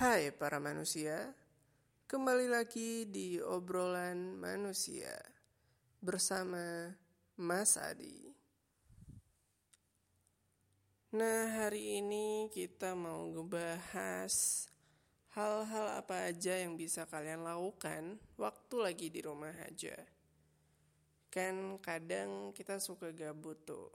Hai para manusia, kembali lagi di obrolan manusia bersama Mas Adi. Nah, hari ini kita mau ngebahas hal-hal apa aja yang bisa kalian lakukan waktu lagi di rumah aja. Kan kadang kita suka gabut tuh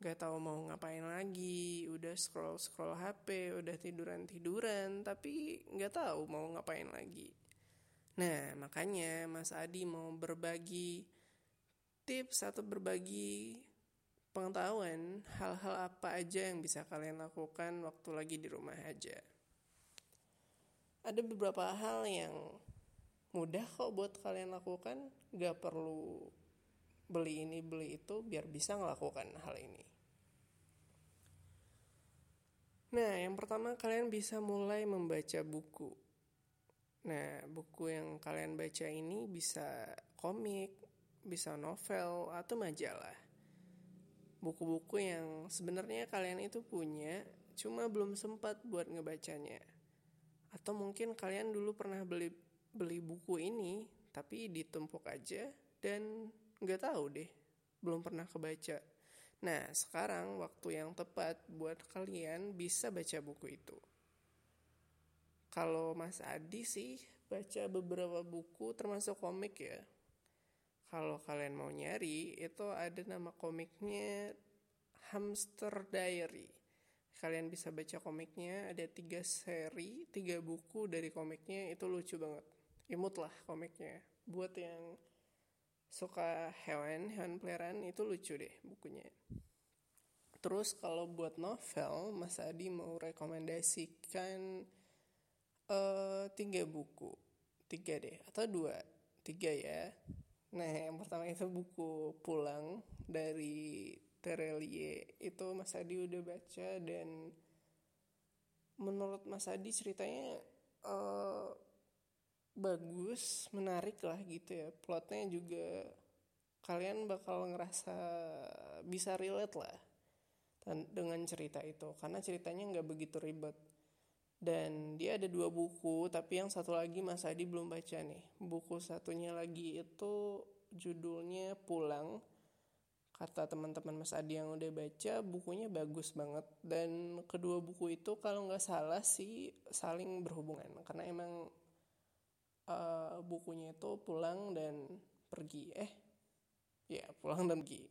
gak tahu mau ngapain lagi. Udah scroll scroll HP udah tiduran tiduran tapi nggak tahu mau ngapain lagi. Nah makanya Mas Adi mau berbagi tips atau berbagi pengetahuan hal-hal apa aja yang bisa kalian lakukan waktu lagi di rumah aja. Ada beberapa hal yang mudah kok buat kalian lakukan. Gak perlu beli ini beli itu biar bisa melakukan hal ini Nah, yang pertama kalian bisa mulai membaca buku. Nah, buku yang kalian baca ini bisa komik, bisa novel, atau majalah. Buku-buku yang sebenarnya kalian itu punya, cuma belum sempat buat ngebacanya. Atau mungkin kalian dulu pernah beli beli buku ini, tapi ditumpuk aja dan nggak tahu deh, belum pernah kebaca. Nah, sekarang waktu yang tepat buat kalian bisa baca buku itu. Kalau Mas Adi sih baca beberapa buku termasuk komik ya. Kalau kalian mau nyari, itu ada nama komiknya Hamster Diary. Kalian bisa baca komiknya, ada tiga seri, tiga buku dari komiknya, itu lucu banget. Imut lah komiknya. Buat yang suka hewan, hewan peliharaan itu lucu deh bukunya. Terus kalau buat novel, Mas Adi mau rekomendasikan uh, tiga buku, tiga deh atau dua, tiga ya. Nah yang pertama itu buku Pulang dari Terelie itu Mas Adi udah baca dan menurut Mas Adi ceritanya uh, bagus, menarik lah gitu ya. Plotnya juga kalian bakal ngerasa bisa relate lah dengan cerita itu. Karena ceritanya nggak begitu ribet. Dan dia ada dua buku tapi yang satu lagi Mas Adi belum baca nih. Buku satunya lagi itu judulnya Pulang kata teman-teman Mas Adi yang udah baca bukunya bagus banget. Dan kedua buku itu kalau nggak salah sih saling berhubungan. Karena emang bukunya itu pulang dan pergi. Eh ya pulang dan pergi.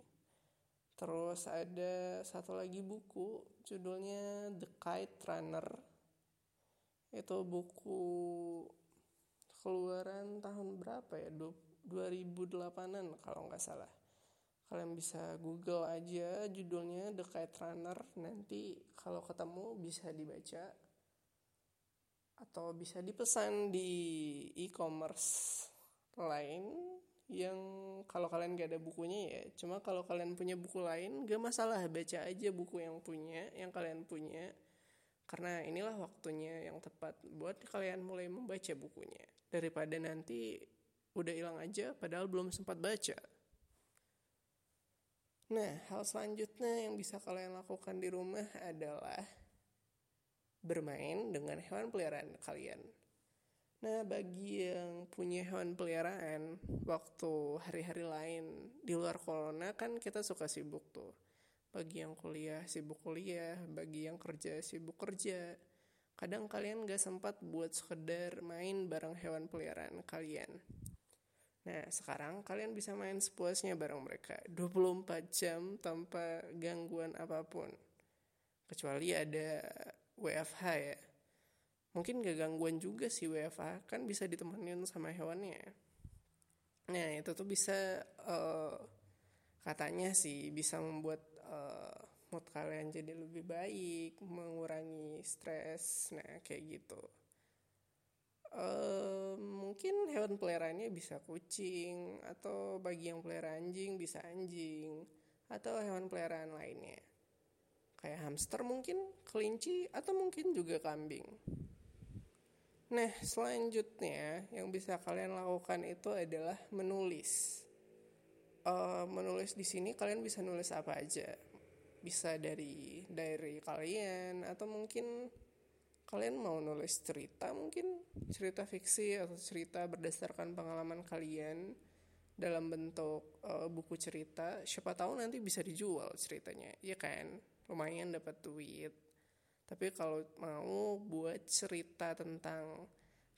Terus ada satu lagi buku judulnya The Kite Runner. Itu buku keluaran tahun berapa ya? 2008an kalau nggak salah. Kalian bisa google aja judulnya The Kite Runner. Nanti kalau ketemu bisa dibaca atau bisa dipesan di e-commerce lain yang kalau kalian gak ada bukunya ya. Cuma kalau kalian punya buku lain gak masalah baca aja buku yang punya yang kalian punya. Karena inilah waktunya yang tepat buat kalian mulai membaca bukunya. Daripada nanti udah hilang aja padahal belum sempat baca. Nah hal selanjutnya yang bisa kalian lakukan di rumah adalah bermain dengan hewan peliharaan kalian. Nah, bagi yang punya hewan peliharaan, waktu hari-hari lain di luar corona kan kita suka sibuk tuh. Bagi yang kuliah, sibuk kuliah. Bagi yang kerja, sibuk kerja. Kadang kalian gak sempat buat sekedar main bareng hewan peliharaan kalian. Nah, sekarang kalian bisa main sepuasnya bareng mereka. 24 jam tanpa gangguan apa pun. Kecuali ada WFH ya. Mungkin gak gangguan juga sih WFH kan bisa ditemenin sama hewannya nah itu tuh bisa uh, katanya sih bisa membuat uh, mood kalian jadi lebih baik mengurangi stres nah kayak gitu. Uh, mungkin hewan peliharaannya bisa kucing atau bagi yang pelihara anjing bisa anjing atau hewan peliharaan lainnya kayak hamster mungkin, kelinci, atau mungkin juga kambing. Nah, selanjutnya yang bisa kalian lakukan itu adalah menulis. Uh, menulis di sini kalian bisa nulis apa aja. Bisa dari diary kalian atau mungkin kalian mau nulis cerita mungkin cerita fiksi atau cerita berdasarkan pengalaman kalian dalam bentuk uh, buku cerita siapa tahu nanti bisa dijual ceritanya ya kan lumayan dapat duit. Tapi kalau mau buat cerita tentang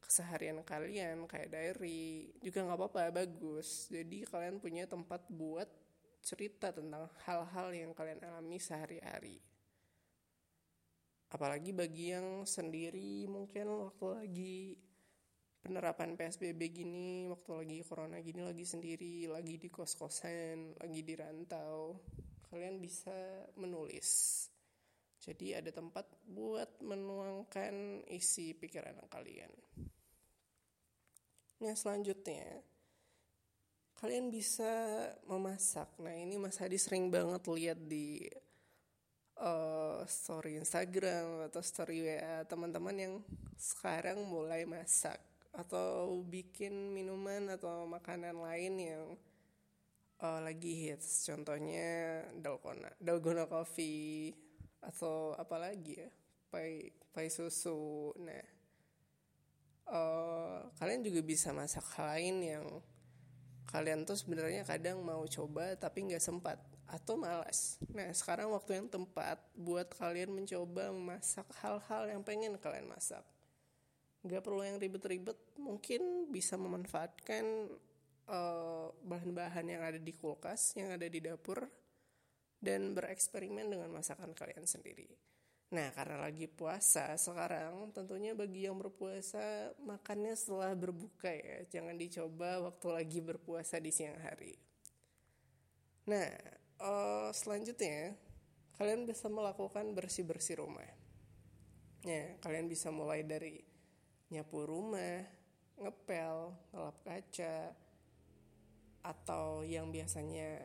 keseharian kalian kayak diary juga nggak apa-apa bagus. Jadi kalian punya tempat buat cerita tentang hal-hal yang kalian alami sehari-hari. Apalagi bagi yang sendiri mungkin waktu lagi penerapan PSBB gini, waktu lagi corona gini lagi sendiri, lagi di kos-kosan, lagi di rantau, kalian bisa menulis. Jadi ada tempat buat menuangkan isi pikiran kalian. Nah selanjutnya, kalian bisa memasak. Nah ini Mas Hadi sering banget lihat di uh, story Instagram atau story WA teman-teman yang sekarang mulai masak atau bikin minuman atau makanan lain yang uh, lagi hits contohnya dalgona dalgona coffee atau apa lagi ya? Pai pai susu. Nah uh, kalian juga bisa masak hal lain yang kalian tuh sebenarnya kadang mau coba tapi nggak sempat atau malas. Nah sekarang waktu yang tepat buat kalian mencoba memasak hal-hal yang pengen kalian masak. Nggak perlu yang ribet-ribet mungkin bisa memanfaatkan bahan-bahan yang ada di kulkas yang ada di dapur dan bereksperimen dengan masakan kalian sendiri. Nah, karena lagi puasa sekarang, tentunya bagi yang berpuasa makannya setelah berbuka ya, jangan dicoba waktu lagi berpuasa di siang hari. Nah, uh, selanjutnya kalian bisa melakukan bersih-bersih rumah. Ya, kalian bisa mulai dari nyapu rumah, ngepel, ngelap kaca, atau yang biasanya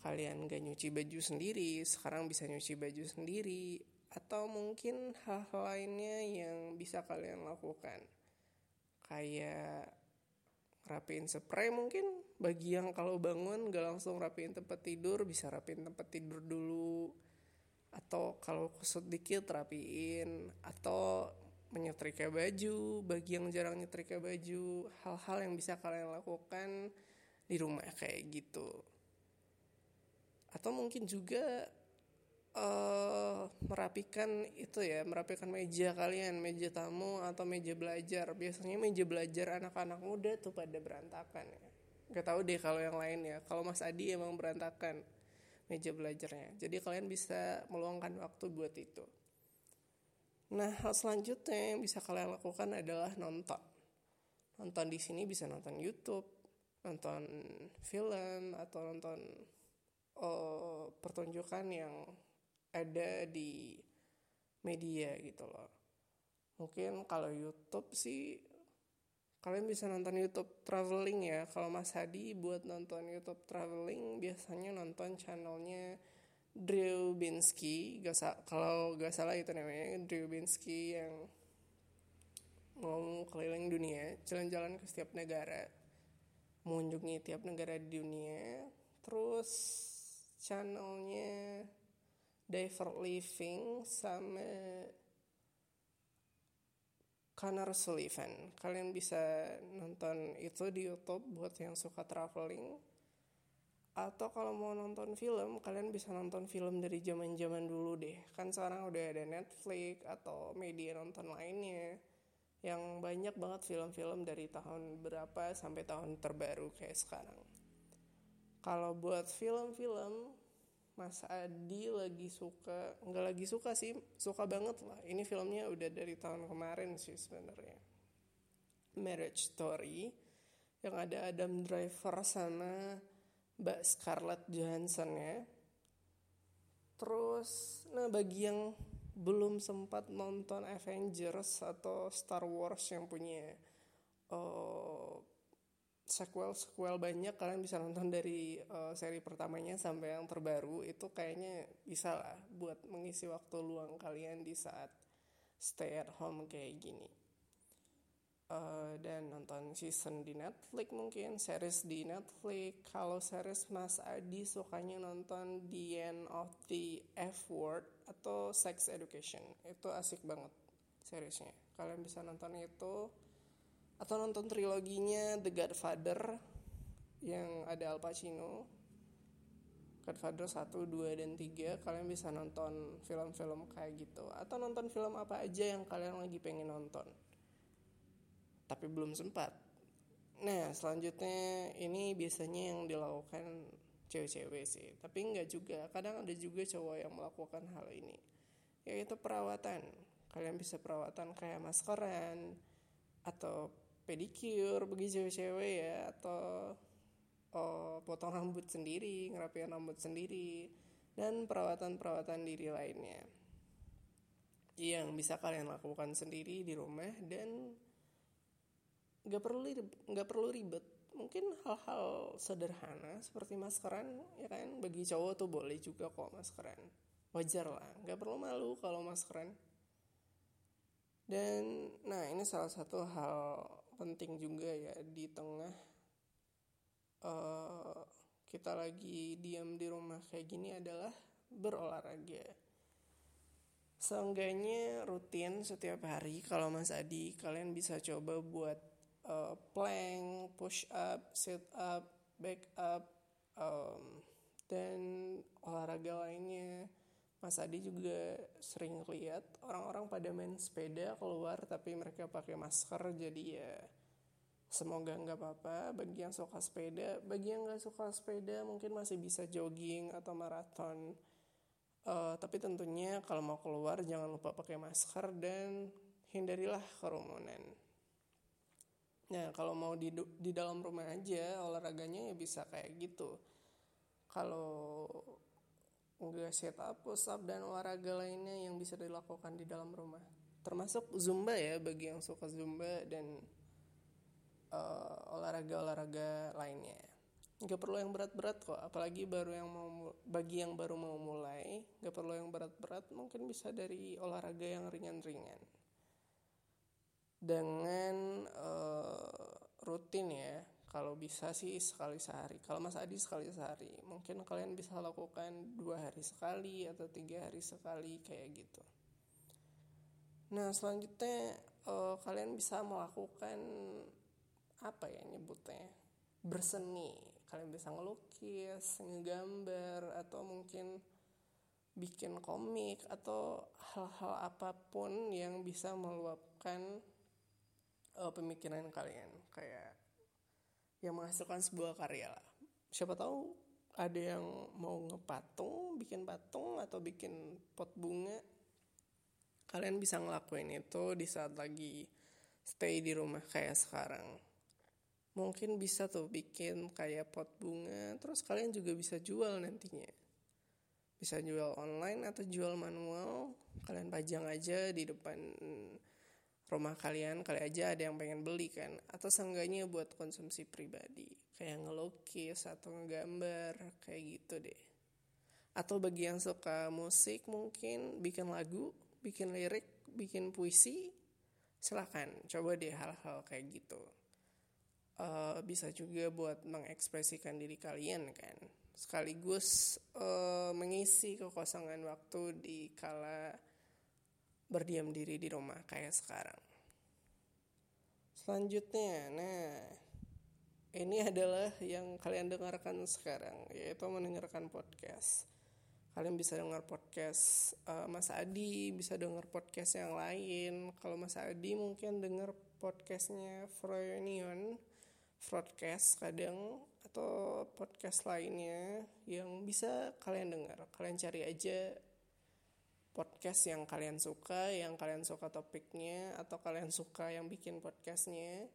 kalian gak nyuci baju sendiri, sekarang bisa nyuci baju sendiri, atau mungkin hal-hal lainnya yang bisa kalian lakukan. Kayak rapiin spray mungkin bagi yang kalau bangun gak langsung rapiin tempat tidur bisa rapiin tempat tidur dulu atau kalau kusut dikit rapiin atau menyetrika baju, bagi yang jarang nyetrika baju, hal-hal yang bisa kalian lakukan di rumah kayak gitu. Atau mungkin juga uh, merapikan itu ya, merapikan meja kalian, meja tamu atau meja belajar. Biasanya meja belajar anak-anak muda tuh pada berantakan ya. Gak tau deh kalau yang lain ya. Kalau Mas Adi emang berantakan meja belajarnya. Jadi kalian bisa meluangkan waktu buat itu. Nah, hal selanjutnya yang bisa kalian lakukan adalah nonton. Nonton di sini bisa nonton YouTube, nonton film atau nonton uh, pertunjukan yang ada di media gitu loh. Mungkin kalau YouTube sih kalian bisa nonton YouTube traveling ya. Kalau Mas Hadi buat nonton YouTube traveling biasanya nonton channelnya Drew Binsky gak kalau gak salah itu namanya Drew Binsky yang mau keliling dunia jalan-jalan ke setiap negara mengunjungi tiap negara di dunia. Terus channelnya Diver Living sama Connor Sullivan kalian bisa nonton itu di YouTube buat yang suka traveling. Atau kalau mau nonton film kalian bisa nonton film dari zaman zaman dulu deh. Kan sekarang udah ada Netflix atau media nonton lainnya yang banyak banget film-film dari tahun berapa sampai tahun terbaru kayak sekarang. Kalau buat film-film Mas Adi lagi suka nggak lagi suka sih suka banget lah. Ini filmnya udah dari tahun kemarin sih sebenarnya. Marriage Story yang ada Adam Driver sama Mbak Scarlett Johansson ya. Terus, nah bagi yang belum sempat nonton Avengers atau Star Wars yang punya uh, sequel sequel banyak kalian bisa nonton dari uh, seri pertamanya sampai yang terbaru itu kayaknya bisa lah buat mengisi waktu luang kalian di saat stay at home kayak gini uh, dan nonton season di Netflix mungkin series di Netflix. Kalau series Mas Adi sukanya nonton The End of the F Word atau Sex Education. Itu asik banget seriesnya. Kalian bisa nonton itu. Atau nonton triloginya The Godfather yang ada Al Pacino. Godfather 1, 2, dan 3 kalian bisa nonton film-film kayak gitu. Atau nonton film apa aja yang kalian lagi pengen nonton tapi belum sempat. Nah selanjutnya ini biasanya yang dilakukan cewek-cewek sih. Tapi enggak juga. Kadang ada juga cowok yang melakukan hal ini. Yaitu perawatan. Kalian bisa perawatan kayak maskeran atau pedicure bagi cewek-cewek ya atau oh, potong rambut sendiri, ngerapiin rambut sendiri, dan perawatan-perawatan diri lainnya. Yang bisa kalian lakukan sendiri di rumah dan nggak perlu nggak perlu ribet. Mungkin hal-hal sederhana seperti maskeran ya kan? Bagi cowok tuh boleh juga kok maskeran. Wajar lah nggak perlu malu kalau maskeran. Dan nah ini salah satu hal penting juga ya di tengah uh, kita lagi diam di rumah kayak gini adalah berolahraga. Seenggaknya rutin setiap hari. Kalau Mas Adi kalian bisa coba buat uh, plank, push up, sit up, back up, um, dan olahraga lainnya. Mas Adi juga sering lihat orang-orang pada main sepeda keluar tapi mereka pakai masker jadi ya semoga nggak apa-apa. Bagi yang suka sepeda bagi yang nggak suka sepeda mungkin masih bisa jogging atau maraton uh, tapi tentunya kalau mau keluar jangan lupa pakai masker dan hindarilah kerumunan nah kalau mau di di dalam rumah aja olahraganya ya bisa kayak gitu kalau nggak set up push up dan olahraga lainnya yang bisa dilakukan di dalam rumah termasuk zumba ya bagi yang suka zumba dan uh, olahraga-olahraga lainnya. Gak perlu yang berat-berat kok, apalagi baru yang mau bagi yang baru mau mulai, gak perlu yang berat-berat, mungkin bisa dari olahraga yang ringan-ringan. Dengan uh, rutin ya, kalau bisa sih sekali sehari. Kalau Mas Adi sekali sehari, mungkin kalian bisa lakukan dua hari sekali atau tiga hari sekali kayak gitu. Nah selanjutnya uh, kalian bisa melakukan apa ya nyebutnya berseni kalian bisa ngelukis ngegambar atau mungkin bikin komik atau hal-hal apa pun yang bisa meluapkan uh, pemikiran kalian. Kayak yang menghasilkan sebuah karya lah. Siapa tahu ada yang mau ngepatung bikin patung atau bikin pot bunga. Kalian bisa ngelakuin itu di saat lagi stay di rumah kayak sekarang. Mungkin bisa tuh bikin kayak pot bunga terus kalian juga bisa jual nantinya. Bisa jual online atau jual manual. Kalian pajang aja di depan rumah kalian kali aja ada yang pengen beli kan? Atau seenggaknya buat konsumsi pribadi. Kayak ngelukis atau ngegambar kayak gitu deh. Atau bagi yang suka musik mungkin bikin lagu bikin lirik bikin puisi silahkan coba deh hal-hal kayak gitu. Uh, bisa juga buat mengekspresikan diri kalian kan? Sekaligus uh, mengisi kekosongan waktu di kala berdiam diri di rumah kayak sekarang. Selanjutnya nah ini adalah yang kalian dengarkan sekarang yaitu mendengarkan podcast. Kalian bisa dengar podcast uh, Mas Adi bisa dengar podcast yang lain. Kalau Mas Adi mungkin dengar podcastnya Froyonion broadcast kadang atau podcast lainnya yang bisa kalian dengar. Kalian cari aja podcast yang kalian suka, yang kalian suka topiknya, atau kalian suka yang bikin podcastnya,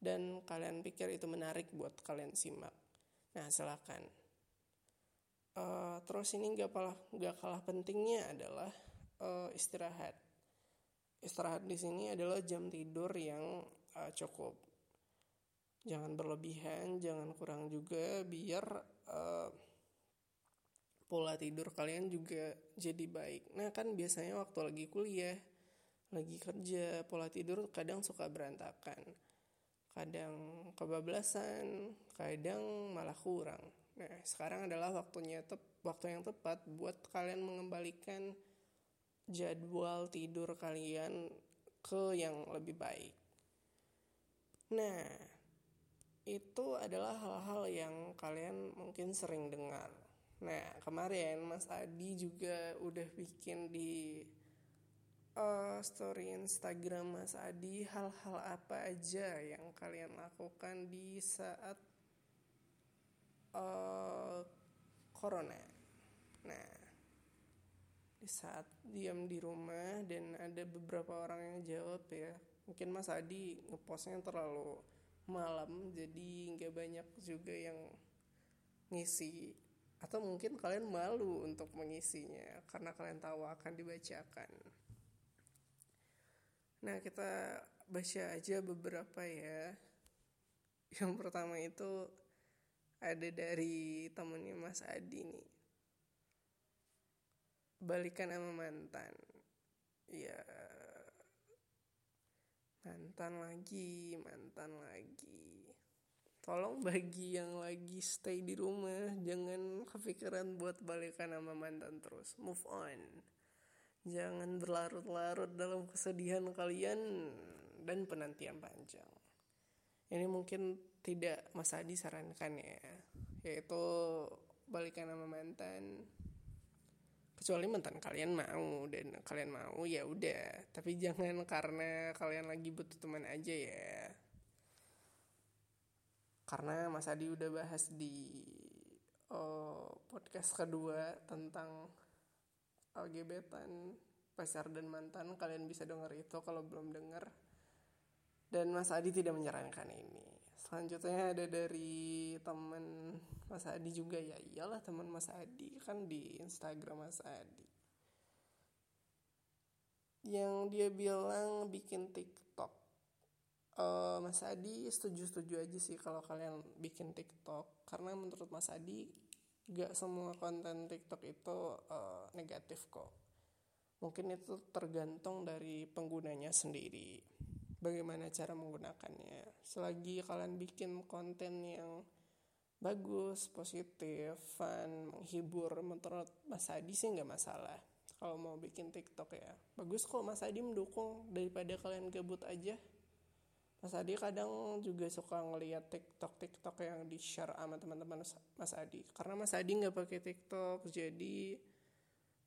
dan kalian pikir itu menarik buat kalian simak. Nah, silakan. Uh, terus ini gak kalah gak kalah pentingnya adalah uh, istirahat. Istirahat di sini adalah jam tidur yang uh, cukup jangan berlebihan jangan kurang juga biar uh, pola tidur kalian juga jadi baik nah kan biasanya waktu lagi kuliah lagi kerja pola tidur kadang suka berantakan kadang kebablasan kadang malah kurang nah sekarang adalah waktunya tep waktu yang tepat buat kalian mengembalikan jadwal tidur kalian ke yang lebih baik. Nah, itu adalah hal-hal yang kalian mungkin sering dengar. Nah, kemarin Mas Adi juga udah bikin di uh, story Instagram Mas Adi hal-hal apa aja yang kalian lakukan di saat uh, corona. Nah, di saat diam di rumah dan ada beberapa orang yang jawab ya, mungkin Mas Adi ngepostnya terlalu malam jadi nggak banyak juga yang ngisi atau mungkin kalian malu untuk mengisinya karena kalian tahu akan dibacakan. Nah kita baca aja beberapa ya. Yang pertama itu ada dari temennya Mas Adi nih. Balikan sama mantan. Ya mantan lagi mantan lagi tolong bagi yang lagi stay di rumah jangan kepikiran buat balikan sama mantan terus. Move on. Jangan berlarut-larut dalam kesedihan kalian dan penantian panjang. Ini mungkin tidak Mas Adi sarankan ya yaitu balikan sama mantan. Kecuali mantan kalian mau dan kalian mau ya udah. Tapi jangan karena kalian lagi butuh teman aja ya karena Mas Adi udah bahas di oh, podcast kedua tentang gebetan pacar dan mantan. Kalian bisa dengar itu kalau belum dengar dan Mas Adi tidak menyarankan ini. Selanjutnya ada dari teman Mas Adi juga ya. Iyalah teman Mas Adi. Kan di Instagram Mas Adi. Yang dia bilang bikin TikTok uh, Mas Adi setuju-setuju aja sih kalau kalian bikin TikTok karena menurut Mas Adi gak semua konten TikTok itu uh, negatif kok mungkin itu tergantung dari penggunanya sendiri bagaimana cara menggunakannya selagi kalian bikin konten yang bagus, positif, fun, menghibur. Menurut Mas Adi sih nggak masalah kalau mau bikin TikTok ya. Bagus kok Mas Adi mendukung daripada kalian gabut aja. Mas Adi kadang juga suka ngeliat TikTok TikTok yang di share sama teman-teman Mas Adi. Karena Mas Adi nggak pakai TikTok, jadi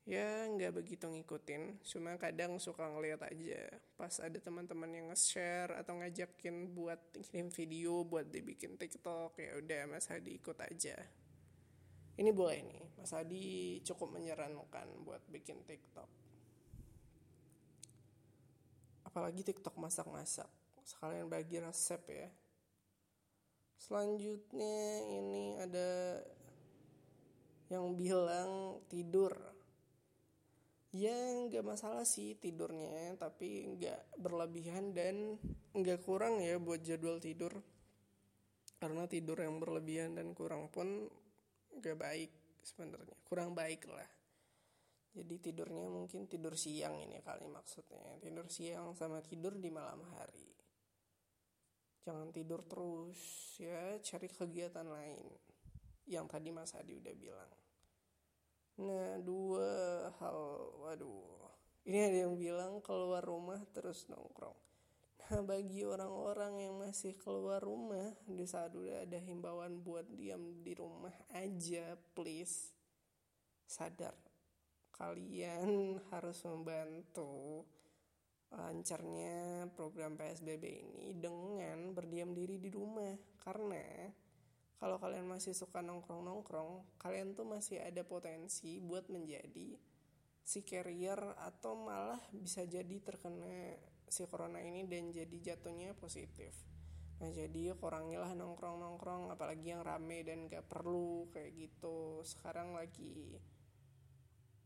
ya nggak begitu ngikutin. Cuma kadang suka ngeliat aja. Pas ada teman-teman yang nge-share atau ngajakin buat kirim video buat dibikin TikTok ya udah Mas Hadi ikut aja. Ini boleh nih. Mas Hadi cukup menyarankan buat bikin TikTok. Apalagi TikTok masak-masak sekalian bagi resep ya. Selanjutnya ini ada yang bilang tidur. Ya nggak masalah sih tidurnya tapi nggak berlebihan dan nggak kurang ya buat jadwal tidur. Karena tidur yang berlebihan dan kurang pun nggak baik sebenarnya. Kurang baik lah. Jadi tidurnya mungkin tidur siang ini kali maksudnya. Tidur siang sama tidur di malam hari jangan tidur terus ya. Cari kegiatan lain. Yang tadi Mas Adi udah bilang. Nah, dua hal, waduh. Ini ada yang bilang keluar rumah terus nongkrong. Nah, bagi orang-orang yang masih keluar rumah di saat udah ada himbauan buat diam di rumah aja, please sadar. Kalian harus membantu lancarnya program PSBB ini dengan berdiam diri di rumah karena kalau kalian masih suka nongkrong-nongkrong, kalian tuh masih ada potensi buat menjadi si carrier atau malah bisa jadi terkena si corona ini dan jadi jatuhnya positif. Nah jadi kurangilah nongkrong-nongkrong apalagi yang rame dan gak perlu kayak gitu. Sekarang lagi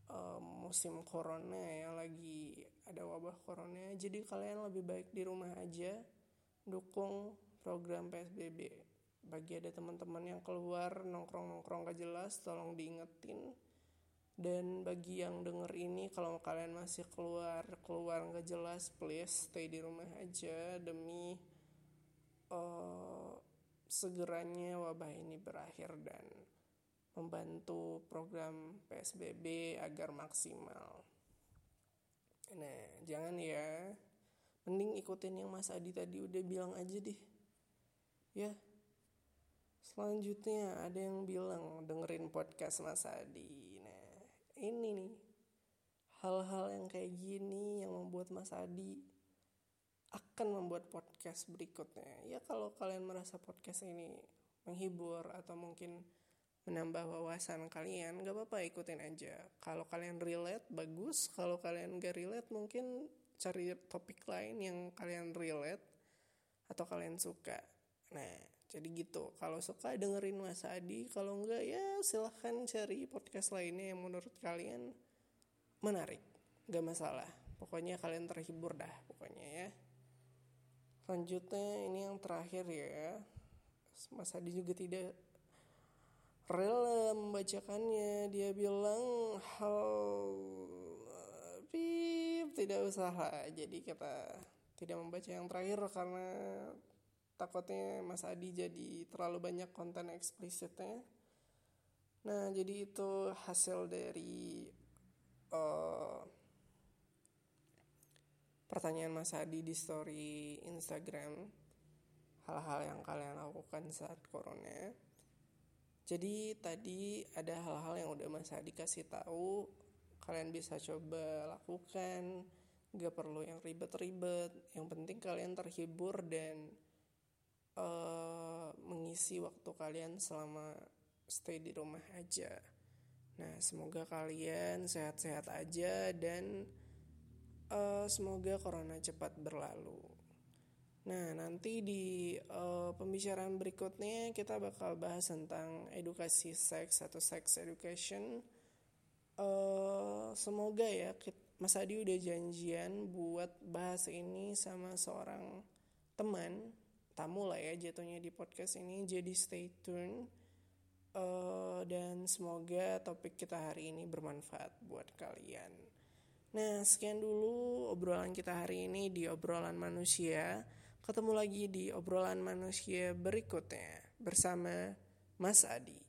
um, musim corona yang lagi ada wabah corona. Jadi kalian lebih baik di rumah aja dukung program PSBB bagi ada teman-teman yang keluar nongkrong-nongkrong gak jelas tolong diingetin dan bagi yang denger ini kalau kalian masih keluar keluar gak jelas please stay di rumah aja demi uh, segeranya wabah ini berakhir dan membantu program PSBB agar maksimal. Nah, jangan ya. ikutin yang Mas Adi tadi udah bilang aja deh. Ya. Selanjutnya ada yang bilang dengerin podcast Mas Adi. Nah ini nih. Hal-hal yang kayak gini yang membuat Mas Adi akan membuat podcast berikutnya. Ya kalau kalian merasa podcast ini menghibur atau mungkin menambah wawasan kalian gak apa-apa ikutin aja. Kalau kalian relate bagus. Kalau kalian gak relate mungkin cari topik lain yang kalian relate atau kalian suka. Nah jadi gitu. Kalau suka dengerin Mas Adi. Kalau enggak ya silahkan cari podcast lainnya yang menurut kalian menarik. Gak masalah. Pokoknya kalian terhibur dah pokoknya ya. Selanjutnya ini yang terakhir ya. Mas Adi juga tidak rela membacakannya dia bilang hal pip tidak usah lah. Jadi kita tidak membaca yang terakhir karena takutnya Mas Adi jadi terlalu banyak konten eksplisitnya. Nah jadi itu hasil dari uh, pertanyaan Mas Adi di story Instagram. Hal-hal yang kalian lakukan saat corona jadi tadi ada hal-hal yang udah Mas Adi kasih tahu kalian bisa coba lakukan gak perlu yang ribet-ribet yang penting kalian terhibur dan uh, mengisi waktu kalian selama stay di rumah aja nah semoga kalian sehat-sehat aja dan uh, semoga corona cepat berlalu. Nah, nanti di uh, pembicaraan berikutnya kita bakal bahas tentang edukasi seks atau sex education. Uh, semoga ya Mas Adi udah janjian buat bahas ini sama seorang teman, tamu lah ya jatuhnya di podcast ini. Jadi stay tune. Uh, dan semoga topik kita hari ini bermanfaat buat kalian. Nah, sekian dulu obrolan kita hari ini di obrolan manusia. Ketemu lagi di obrolan manusia berikutnya bersama Mas Adi.